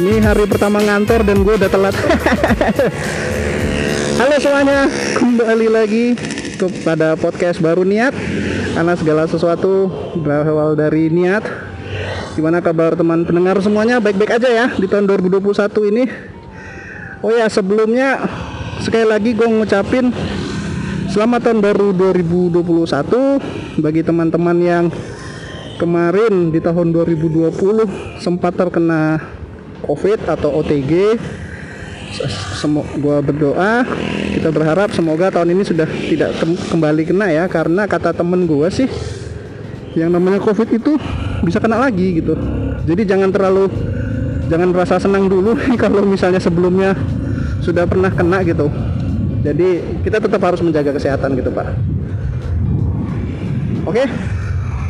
Ini hari pertama ngantor dan gue udah telat. Halo semuanya, kembali lagi kepada podcast baru niat. Karena segala sesuatu berawal dari niat. Gimana kabar teman pendengar semuanya? Baik-baik aja ya di tahun 2021 ini. Oh ya sebelumnya sekali lagi gue ngucapin selamat tahun baru 2021 bagi teman-teman yang kemarin di tahun 2020 sempat terkena COVID atau OTG. Semoga gua berdoa kita berharap semoga tahun ini sudah tidak kembali kena ya karena kata temen gua sih yang namanya COVID itu bisa kena lagi gitu. Jadi jangan terlalu jangan merasa senang dulu kalau misalnya sebelumnya sudah pernah kena gitu. Jadi kita tetap harus menjaga kesehatan gitu pak. Oke.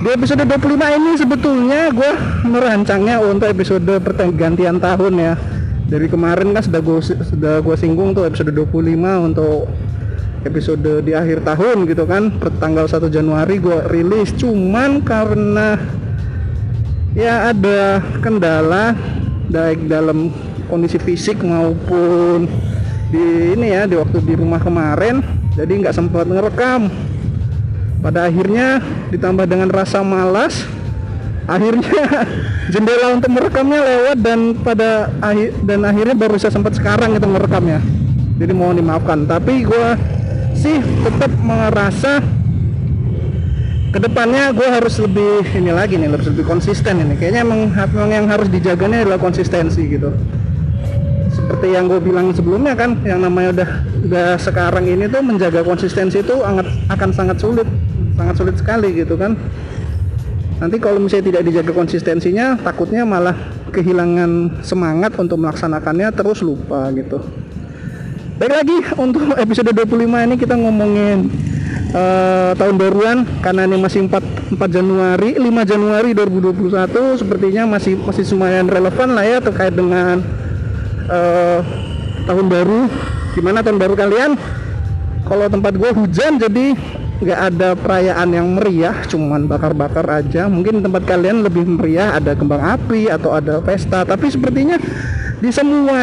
Di episode 25 ini sebetulnya gue merancangnya untuk episode pergantian tahun ya. Dari kemarin kan sudah gue sudah gue singgung tuh episode 25 untuk episode di akhir tahun gitu kan. Per tanggal 1 Januari gue rilis cuman karena ya ada kendala baik dalam kondisi fisik maupun di ini ya di waktu di rumah kemarin jadi nggak sempat ngerekam pada akhirnya ditambah dengan rasa malas akhirnya jendela untuk merekamnya lewat dan pada akhir dan akhirnya baru bisa sempat sekarang itu merekamnya jadi mohon dimaafkan. Tapi gue sih tetap merasa ke depannya gue harus lebih ini lagi nih harus lebih konsisten ini. Kayaknya emang, emang yang harus dijaganya adalah konsistensi gitu. Seperti yang gue bilang sebelumnya kan yang namanya udah udah sekarang ini tuh menjaga konsistensi itu akan sangat sulit sangat sulit sekali gitu kan. Nanti kalau misalnya tidak dijaga konsistensinya takutnya malah kehilangan semangat untuk melaksanakannya terus lupa gitu. Baik lagi untuk episode 25 ini kita ngomongin uh, tahun baruan karena ini masih 4, 4 Januari 5 Januari 2021 sepertinya masih masih lumayan relevan lah ya terkait dengan uh, tahun baru. Gimana tahun baru kalian? Kalau tempat gue hujan jadi nggak ada perayaan yang meriah cuman bakar-bakar aja. Mungkin tempat kalian lebih meriah ada kembang api atau ada pesta. Tapi sepertinya di semua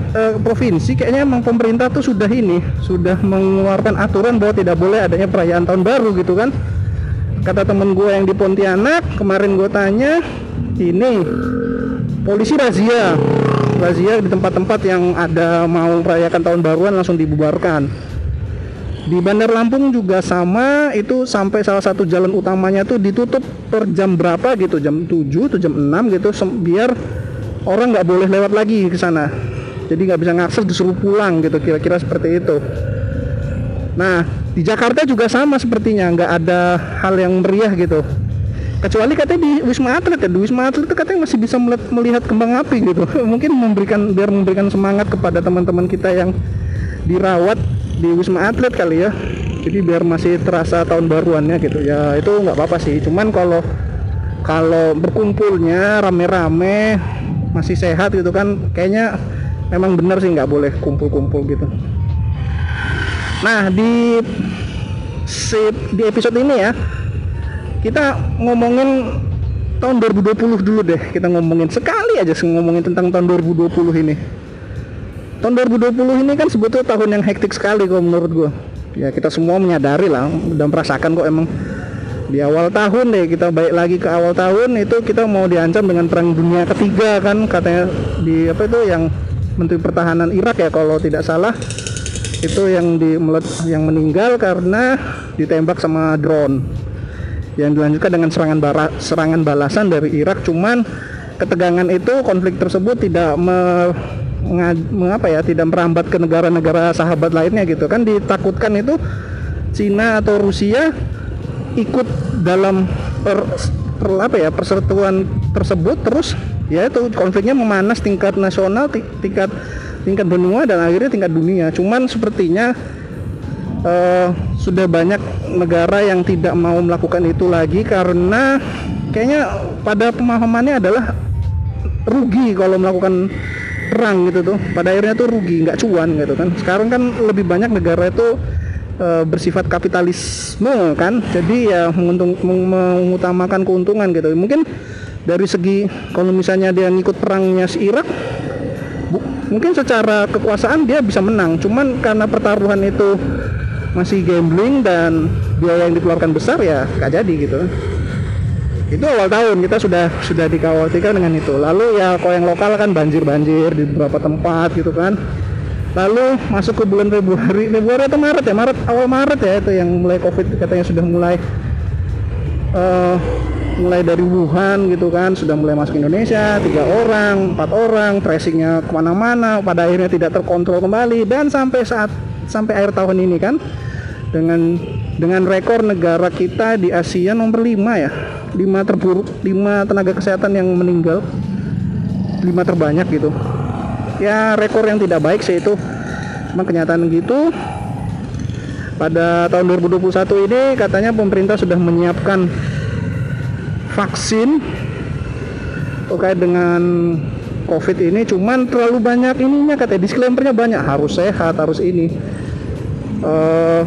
uh, provinsi kayaknya emang pemerintah tuh sudah ini sudah mengeluarkan aturan bahwa tidak boleh adanya perayaan tahun baru gitu kan. Kata temen gue yang di Pontianak kemarin gue tanya ini polisi razia. Razia di tempat-tempat yang ada mau merayakan tahun baruan langsung dibubarkan di Bandar Lampung juga sama itu sampai salah satu jalan utamanya tuh ditutup per jam berapa gitu jam 7 atau jam 6 gitu biar orang nggak boleh lewat lagi ke sana. Jadi nggak bisa ngakses disuruh pulang gitu kira-kira seperti itu. Nah di Jakarta juga sama sepertinya nggak ada hal yang meriah gitu. Kecuali katanya di Wisma Atlet ya di Wisma Atlet itu katanya masih bisa melihat, melihat kembang api gitu. Mungkin memberikan biar memberikan semangat kepada teman-teman kita yang dirawat di Wisma Atlet kali ya. Jadi biar masih terasa tahun baruannya gitu. Ya itu nggak apa-apa sih. Cuman kalau kalau berkumpulnya rame-rame masih sehat gitu kan kayaknya memang benar sih nggak boleh kumpul-kumpul gitu. Nah di di episode ini ya kita ngomongin tahun 2020 dulu deh. Kita ngomongin sekali aja ngomongin tentang tahun 2020 ini tahun 2020 ini kan sebetulnya tahun yang hektik sekali kalau menurut gue ya kita semua menyadari lah dan merasakan kok emang di awal tahun deh kita balik lagi ke awal tahun itu kita mau diancam dengan perang dunia ketiga kan katanya di apa itu yang menteri pertahanan Irak ya kalau tidak salah. Itu yang di yang meninggal karena ditembak sama drone. Yang dilanjutkan dengan serangan bara, serangan balasan dari Irak cuman ketegangan itu konflik tersebut tidak me, mengapa ya tidak merambat ke negara-negara sahabat lainnya gitu. Kan ditakutkan itu Cina atau Rusia ikut dalam per, per apa ya persetujuan tersebut. Terus ya itu konfliknya memanas tingkat nasional tingkat tingkat benua dan akhirnya tingkat dunia. Cuman sepertinya uh, sudah banyak negara yang tidak mau melakukan itu lagi karena kayaknya pada pemahamannya adalah rugi kalau melakukan perang gitu tuh. Pada akhirnya tuh rugi nggak cuan gitu kan. Sekarang kan lebih banyak negara itu e, bersifat kapitalisme kan. Jadi ya menguntung, mengutamakan keuntungan gitu. Mungkin dari segi kalau misalnya dia ngikut perangnya si Irak bu- mungkin secara kekuasaan dia bisa menang. Cuman karena pertaruhan itu masih gambling dan biaya yang dikeluarkan besar ya gak jadi gitu itu awal tahun kita sudah sudah dikhawatirkan dengan itu. Lalu ya kalau yang lokal kan banjir banjir di beberapa tempat gitu kan. Lalu masuk ke bulan Februari. Februari atau Maret ya? Maret awal Maret ya itu yang mulai covid katanya sudah mulai eh, mulai dari Wuhan gitu kan. Sudah mulai masuk Indonesia tiga orang empat orang tracingnya ke mana-mana pada akhirnya tidak terkontrol kembali. Dan sampai saat sampai akhir tahun ini kan dengan dengan rekor negara kita di Asia nomor 5 ya 5 terburuk 5 tenaga kesehatan yang meninggal 5 terbanyak gitu. Ya rekor yang tidak baik sih itu. Memang kenyataan gitu pada tahun 2021 ini katanya pemerintah sudah menyiapkan vaksin terkait dengan covid ini. Cuman terlalu banyak ininya katanya disclaimernya banyak. Harus sehat harus ini. Eh,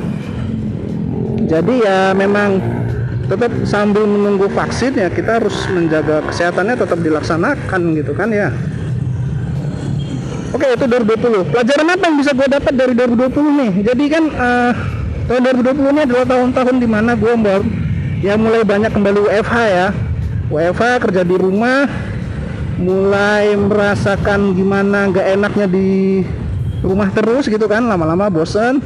jadi ya memang tetap sambil menunggu vaksin ya kita harus menjaga kesehatannya tetap dilaksanakan gitu kan ya. Oke itu 2020 Pelajaran apa yang bisa gue dapat dari 2020 nih? Jadi kan eh, tahun 2020 ini adalah tahun-tahun di mana gue baru ya mulai banyak kembali WFH ya. WFH kerja di rumah mulai merasakan gimana nggak enaknya di rumah terus gitu kan lama-lama bosen.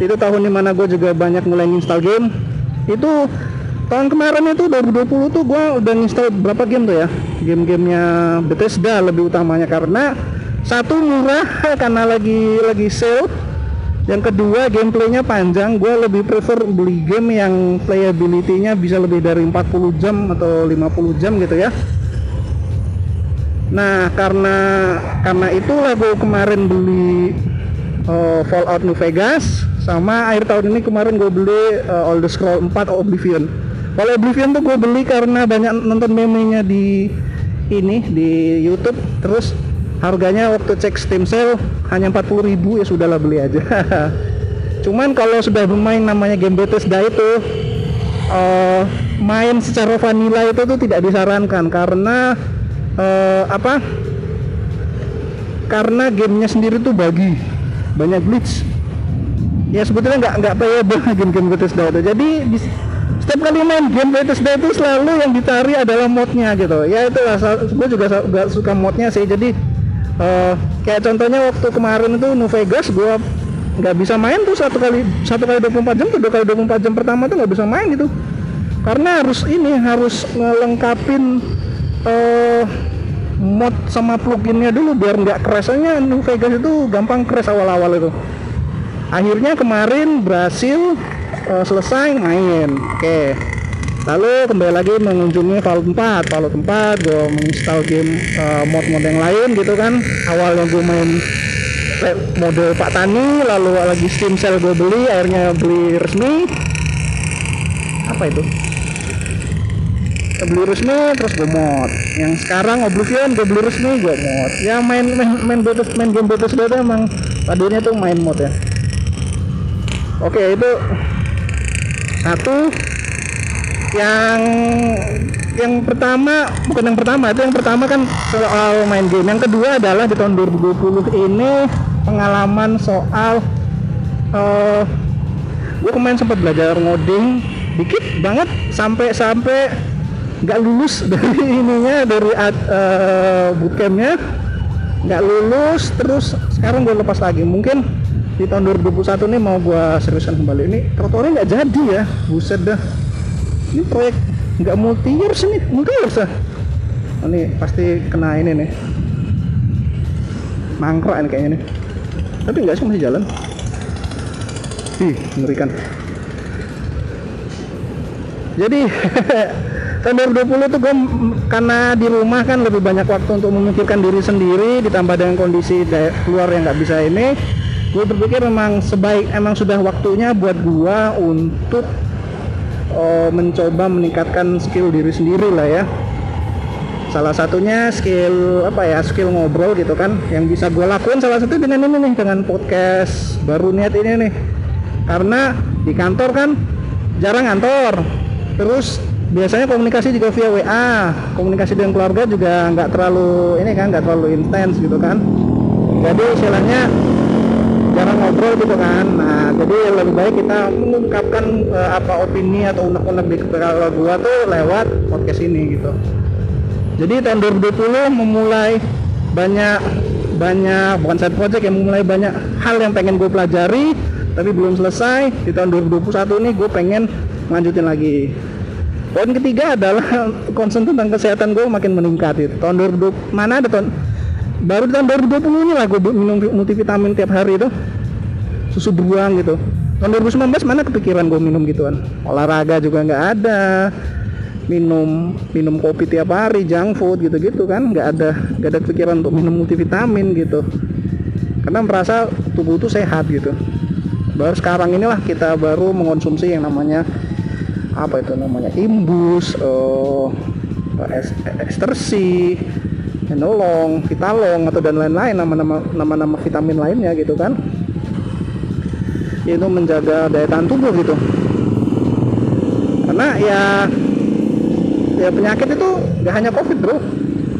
Itu tahun di mana gue juga banyak mulai install game. Itu tahun kemarin itu 2020 tuh gue udah install berapa game tuh ya? Game-gamenya Bethesda lebih utamanya. Karena satu murah karena lagi lagi sale. Yang kedua gameplaynya panjang. Gue lebih prefer beli game yang playability-nya bisa lebih dari 40 jam atau 50 jam gitu ya. Nah karena karena itulah gue kemarin beli uh, Fallout New Vegas sama akhir tahun ini kemarin gue beli uh, Elder Scroll 4 Oblivion kalau Oblivion tuh gue beli karena banyak nonton meme-nya di ini di YouTube. Terus harganya waktu cek Steam sale hanya 40.000 ya sudahlah beli aja. Cuman kalau sudah bermain namanya game Bethesda itu eh, main secara vanilla itu tuh tidak disarankan karena eh, apa? Karena gamenya sendiri tuh bagi banyak glitch. Ya sebetulnya nggak nggak playable game-game Bethesda itu. Jadi di, setiap kali main game Bethesda itu selalu yang dicari adalah modnya gitu. Ya itu gue juga gak suka modnya sih. Jadi uh, kayak contohnya waktu kemarin itu New Vegas gue nggak bisa main tuh satu kali satu kali 24 jam tuh dua kali 24 jam pertama tuh nggak bisa main gitu. Karena harus ini harus ngelengkapin uh, mod sama pluginnya dulu biar nggak crashnya New Vegas itu gampang crash awal-awal itu. Akhirnya kemarin berhasil uh, selesai main. Oke. Okay. lalu kembali lagi mengunjungi Fallout 4 Fallout 4 gue menginstal game uh, mod-mod yang lain gitu kan. Awalnya gue main mode Pak Tani lalu lagi Steam Sale gue beli akhirnya beli resmi. Apa itu? Beli resmi terus gue mod. Yang sekarang Oblivion gue beli resmi gue mod. Ya main main main Betis main game Betis itu emang tadinya tuh main mod ya. Oke itu satu. Yang yang pertama bukan yang pertama itu yang pertama kan soal main game. Yang kedua adalah di tahun 2020 ini pengalaman soal uh, gue kemarin sempat belajar ngoding dikit banget sampai sampai nggak lulus dari ininya dari uh, bootcampnya. Nggak lulus terus sekarang gue lepas lagi. Mungkin di tahun 2021 ini mau gue seriuskan kembali. Ini trotoarnya nggak jadi ya. Buset dah. Ini proyek nggak multi years nih. Multi years ah ini pasti kena ini nih. Mangkrak ini kayaknya nih. Tapi nggak sih masih jalan. Ih mengerikan jadi tahun 2020 tuh gue karena di rumah kan lebih banyak waktu untuk memikirkan diri sendiri ditambah dengan kondisi keluar yang nggak bisa ini gue berpikir memang sebaik emang sudah waktunya buat gue untuk uh, mencoba meningkatkan skill diri sendiri lah ya. Salah satunya skill apa ya skill ngobrol gitu kan yang bisa gue lakuin salah satu dengan ini nih dengan podcast baru niat ini nih. Karena di kantor kan jarang kantor terus biasanya komunikasi juga via WA komunikasi dengan keluarga juga nggak terlalu ini kan nggak terlalu intens gitu kan. Jadi istilahnya jarang ngobrol gitu kan. Nah jadi lebih baik kita mengungkapkan uh, apa opini atau unek-unek di kepala gua tuh lewat podcast ini gitu. Jadi tahun 2020 memulai banyak banyak bukan side project yang memulai banyak hal yang pengen gue pelajari tapi belum selesai. Di tahun 2021 ini gue pengen lanjutin lagi. Poin ketiga adalah concern tentang kesehatan gue makin meningkat itu tahun 2020 mana ada tahun baru tahun 2020 ini lah gue minum multivitamin tiap hari itu. Susu beruang gitu. Tahun 2019 mana kepikiran gue minum gituan? Olahraga juga nggak ada. Minum minum kopi tiap hari junk food gitu-gitu kan. Nggak ada nggak ada pikiran untuk minum multivitamin gitu. Karena merasa tubuh itu sehat gitu. Baru sekarang inilah kita baru mengonsumsi yang namanya apa itu namanya? Imbus uh, estersi enolong vitalong atau dan lain-lain nama-nama nama-nama vitamin lainnya gitu kan. Itu menjaga daya tahan tubuh gitu. Karena ya ya penyakit itu gak hanya covid bro.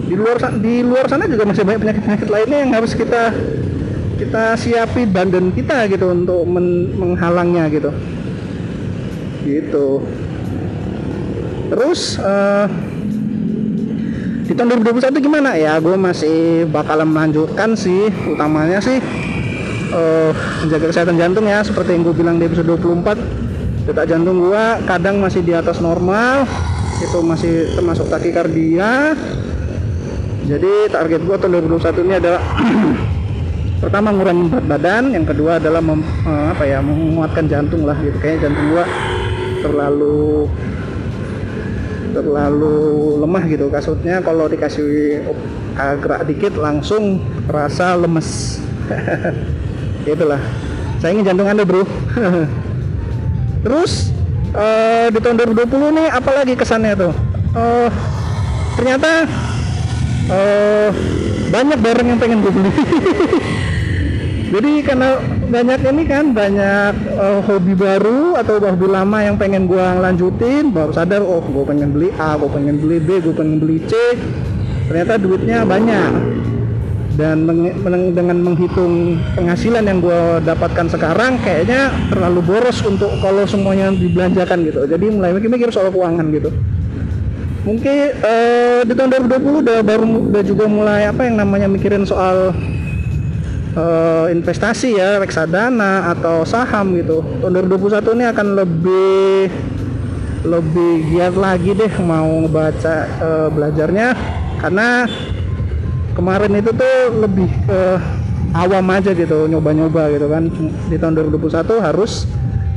Di luar di luar sana juga masih banyak penyakit penyakit lainnya yang harus kita kita siapi badan kita gitu untuk men menghalangnya gitu. Gitu. Terus uh, di tahun 2021 gimana? Ya gue masih bakalan melanjutkan sih utamanya sih uh, menjaga kesehatan jantung ya seperti yang gue bilang di episode 24 detak jantung gue kadang masih di atas normal itu masih termasuk takikardia. Jadi target gue tahun 2021 ini adalah pertama ngurangin berat badan yang kedua adalah mem, uh, apa ya menguatkan jantung lah gitu. Kayaknya jantung gua terlalu terlalu lemah gitu. Kasutnya kalau dikasih gerak dikit langsung rasa lemes. Itulah. Saya ingin jantung anda bro. Terus uh, di tahun 2020 nih apalagi kesannya tuh? Uh, ternyata uh, banyak barang yang pengen gue beli. Jadi karena banyak ini kan banyak uh, hobi baru atau hobi lama yang pengen gue lanjutin. Baru sadar oh gue pengen beli A gue pengen beli B gue pengen beli C. Ternyata duitnya banyak. Dan meng dengan menghitung penghasilan yang gue dapatkan sekarang kayaknya terlalu boros untuk kalau semuanya dibelanjakan gitu. Jadi mulai mikir-mikir soal keuangan gitu. Mungkin uh, di tahun 2020 udah baru udah juga mulai apa yang namanya mikirin soal uh, investasi ya reksadana atau saham gitu. Tahun 2021 ini akan lebih lebih giat lagi deh mau baca uh, belajarnya. Karena kemarin itu tuh lebih awam aja gitu nyoba-nyoba gitu kan. Di tahun 2021 harus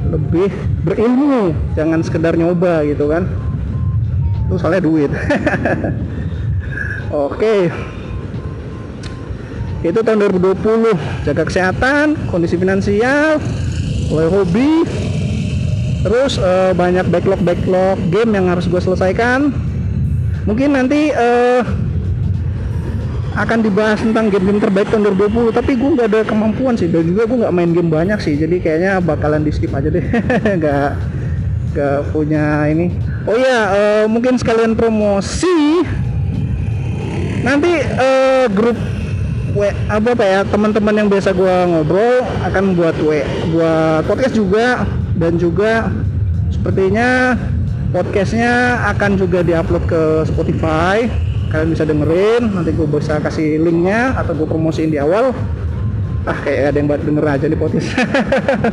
lebih berilmu jangan sekedar nyoba gitu kan. Itu soalnya duit. Oke itu tahun 2020 jaga kesehatan kondisi finansial mulai hobi. Terus uh, banyak backlog backlog game yang harus gue selesaikan. Mungkin nanti uh, akan dibahas tentang game-game terbaik tahun 2020 tapi gue nggak ada kemampuan sih. Dan juga gue nggak main game banyak sih jadi kayaknya bakalan di skip aja deh. Nggak nggak punya ini. Oh ya uh, mungkin sekalian promosi. Nanti uh, grup W apa apa ya? Teman-teman yang biasa gua ngobrol akan buat W buat podcast juga dan juga sepertinya podcastnya akan juga diupload ke Spotify. Kalian bisa dengerin nanti gue bisa kasih linknya atau gue promosiin di awal. Ah kayak ada yang buat denger aja di podcast.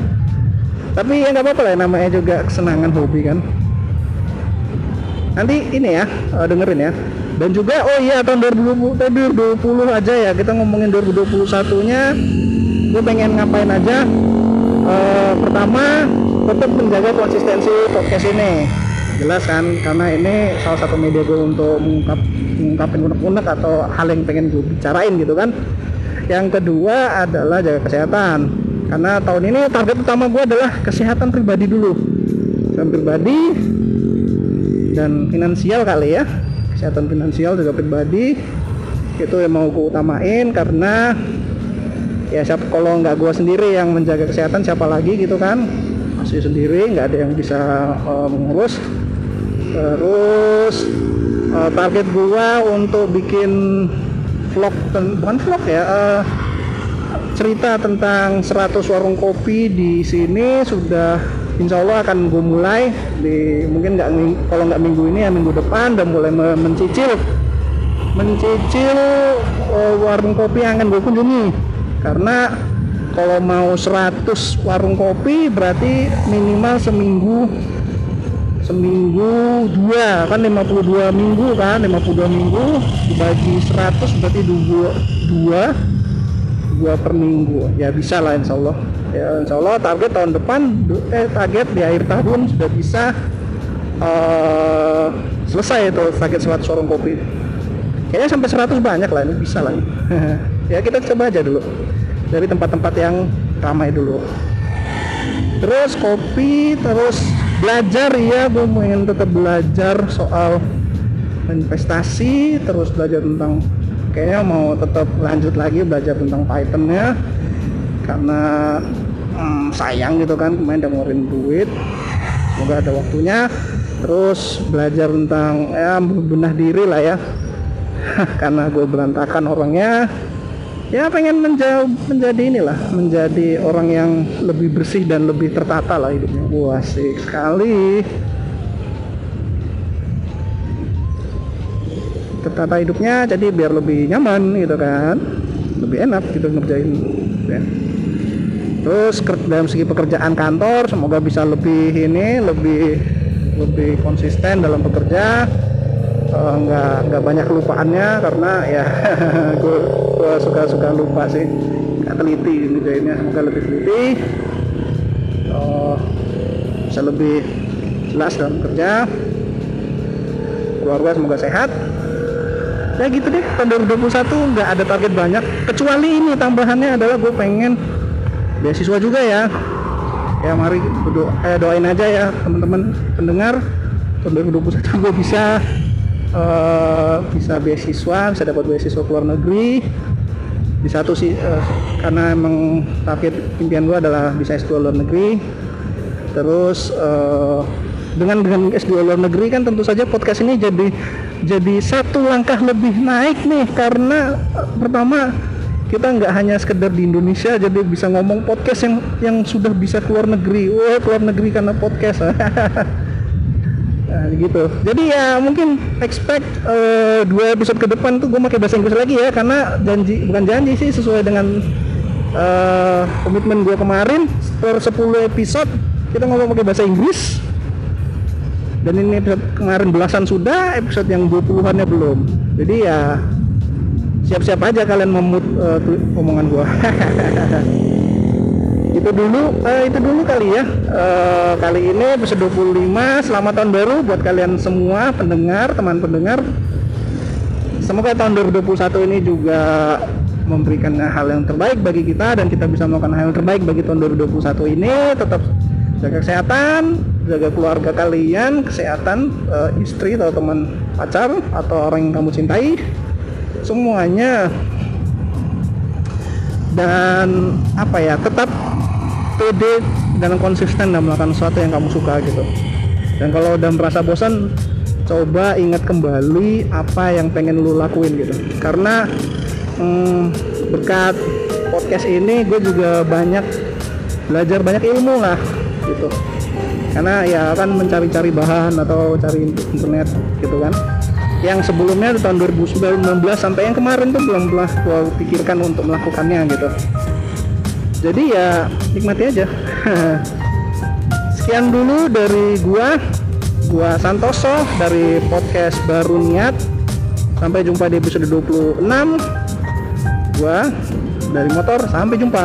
Tapi ya nggak apa-apa lah namanya juga kesenangan hobi kan? Nanti ini ya uh, dengerin ya dan juga oh iya tahun 2020 2020 aja ya. Kita ngomongin 2021 nya gue pengen ngapain aja? Uh, pertama tetap menjaga konsistensi podcast ini. Jelas kan? Karena ini salah satu media gue untuk mengungkap mengungkapin unek-unek atau hal yang pengen gue bicarain gitu kan. Yang kedua adalah jaga kesehatan. Karena tahun ini target utama gue adalah kesehatan pribadi dulu. Kesehatan pribadi dan finansial kali ya kesehatan finansial juga pribadi. Itu yang mau gue utamain karena ya siapa kalau nggak gue sendiri yang menjaga kesehatan siapa lagi gitu kan? Masih sendiri nggak ada yang bisa uh, mengurus. Terus uh, target gua untuk bikin vlog bukan vlog ya uh, cerita tentang 100 warung kopi di sini sudah insya Allah akan gue mulai di mungkin nggak kalau nggak minggu ini ya minggu depan dan mulai mencicil mencicil uh, warung kopi yang akan gue kunjungi. Karena kalau mau 100 warung kopi berarti minimal seminggu seminggu dua kan 52 minggu kan 52 minggu dibagi 100 berarti dua, dua dua per minggu. Ya bisa lah insya Allah ya insya Allah target tahun depan eh target di akhir tahun sudah bisa uh, selesai itu target 100 warung kopi. Kayaknya sampai 100 banyak lah ini bisa lah. Ya kita coba aja dulu. Dari tempat-tempat yang ramai dulu. Terus kopi terus belajar. Ya gue ingin tetap belajar soal investasi terus belajar tentang kayaknya mau tetap lanjut lagi belajar tentang Python ya karena hmm, sayang gitu kan kemarin udah ngeluarin duit. Semoga ada waktunya. Terus belajar tentang ya benah diri lah ya. Karena gue berantakan orangnya. Ya pengen menjauh menjadi inilah menjadi orang yang lebih bersih dan lebih tertata lah hidupnya. Wah asik sekali. Tertata hidupnya jadi biar lebih nyaman gitu kan. Lebih enak gitu ngerjain ya. Terus dalam segi pekerjaan kantor semoga bisa lebih ini lebih lebih konsisten dalam bekerja. Uh, nggak nggak banyak lupaannya karena ya gue gue suka suka lupa sih. Nggak teliti ngerjainnya semoga lebih teliti. Uh, bisa lebih jelas dalam kerja keluarga semoga sehat. Ya gitu deh tahun 2021 nggak ada target banyak. Kecuali ini tambahannya adalah gue pengen beasiswa juga ya. Ya mari do eh, doain aja ya teman-teman pendengar. Tahun 2021 gue bisa uh, bisa beasiswa bisa dapat beasiswa ke luar negeri. Di satu sih uh, karena emang target impian gue adalah bisa S2 luar negeri. Terus uh, dengan dengan S2 luar negeri kan tentu saja podcast ini jadi jadi satu langkah lebih naik nih. Karena pertama kita nggak hanya sekedar di Indonesia jadi bisa ngomong podcast yang yang sudah bisa keluar negeri. Wah keluar negeri karena podcast. Nah, gitu. Jadi ya mungkin expect uh, dua episode ke depan tuh gue pakai bahasa Inggris lagi ya karena janji bukan janji sih sesuai dengan uh, komitmen gue kemarin. Per 10 episode kita ngomong pakai bahasa Inggris. Dan ini episode kemarin belasan sudah episode yang 20-annya belum. Jadi ya siap-siap aja kalian memut uh, omongan gua. Itu dulu uh, itu dulu kali ya. Uh, kali ini episode 25 selamat tahun baru buat kalian semua pendengar teman pendengar. Semoga tahun 2021 ini juga memberikan hal yang terbaik bagi kita dan kita bisa melakukan hal yang terbaik bagi tahun 2021 ini. Tetap jaga kesehatan jaga keluarga kalian kesehatan uh, istri atau teman pacar atau orang yang kamu cintai semuanya. Dan apa ya tetap pede dan konsisten dalam melakukan sesuatu yang kamu suka gitu. Dan kalau udah merasa bosan coba ingat kembali apa yang pengen lu lakuin gitu. Karena hmm, berkat podcast ini gue juga banyak belajar banyak ilmu lah gitu. Karena ya kan mencari-cari bahan atau cari internet gitu kan yang sebelumnya tahun 2019 sampai yang kemarin tuh belum pernah gue pikirkan untuk melakukannya gitu. Jadi ya nikmati aja. Sekian dulu dari gua gua Santoso dari podcast baru niat. Sampai jumpa di episode 26 gua dari motor sampai jumpa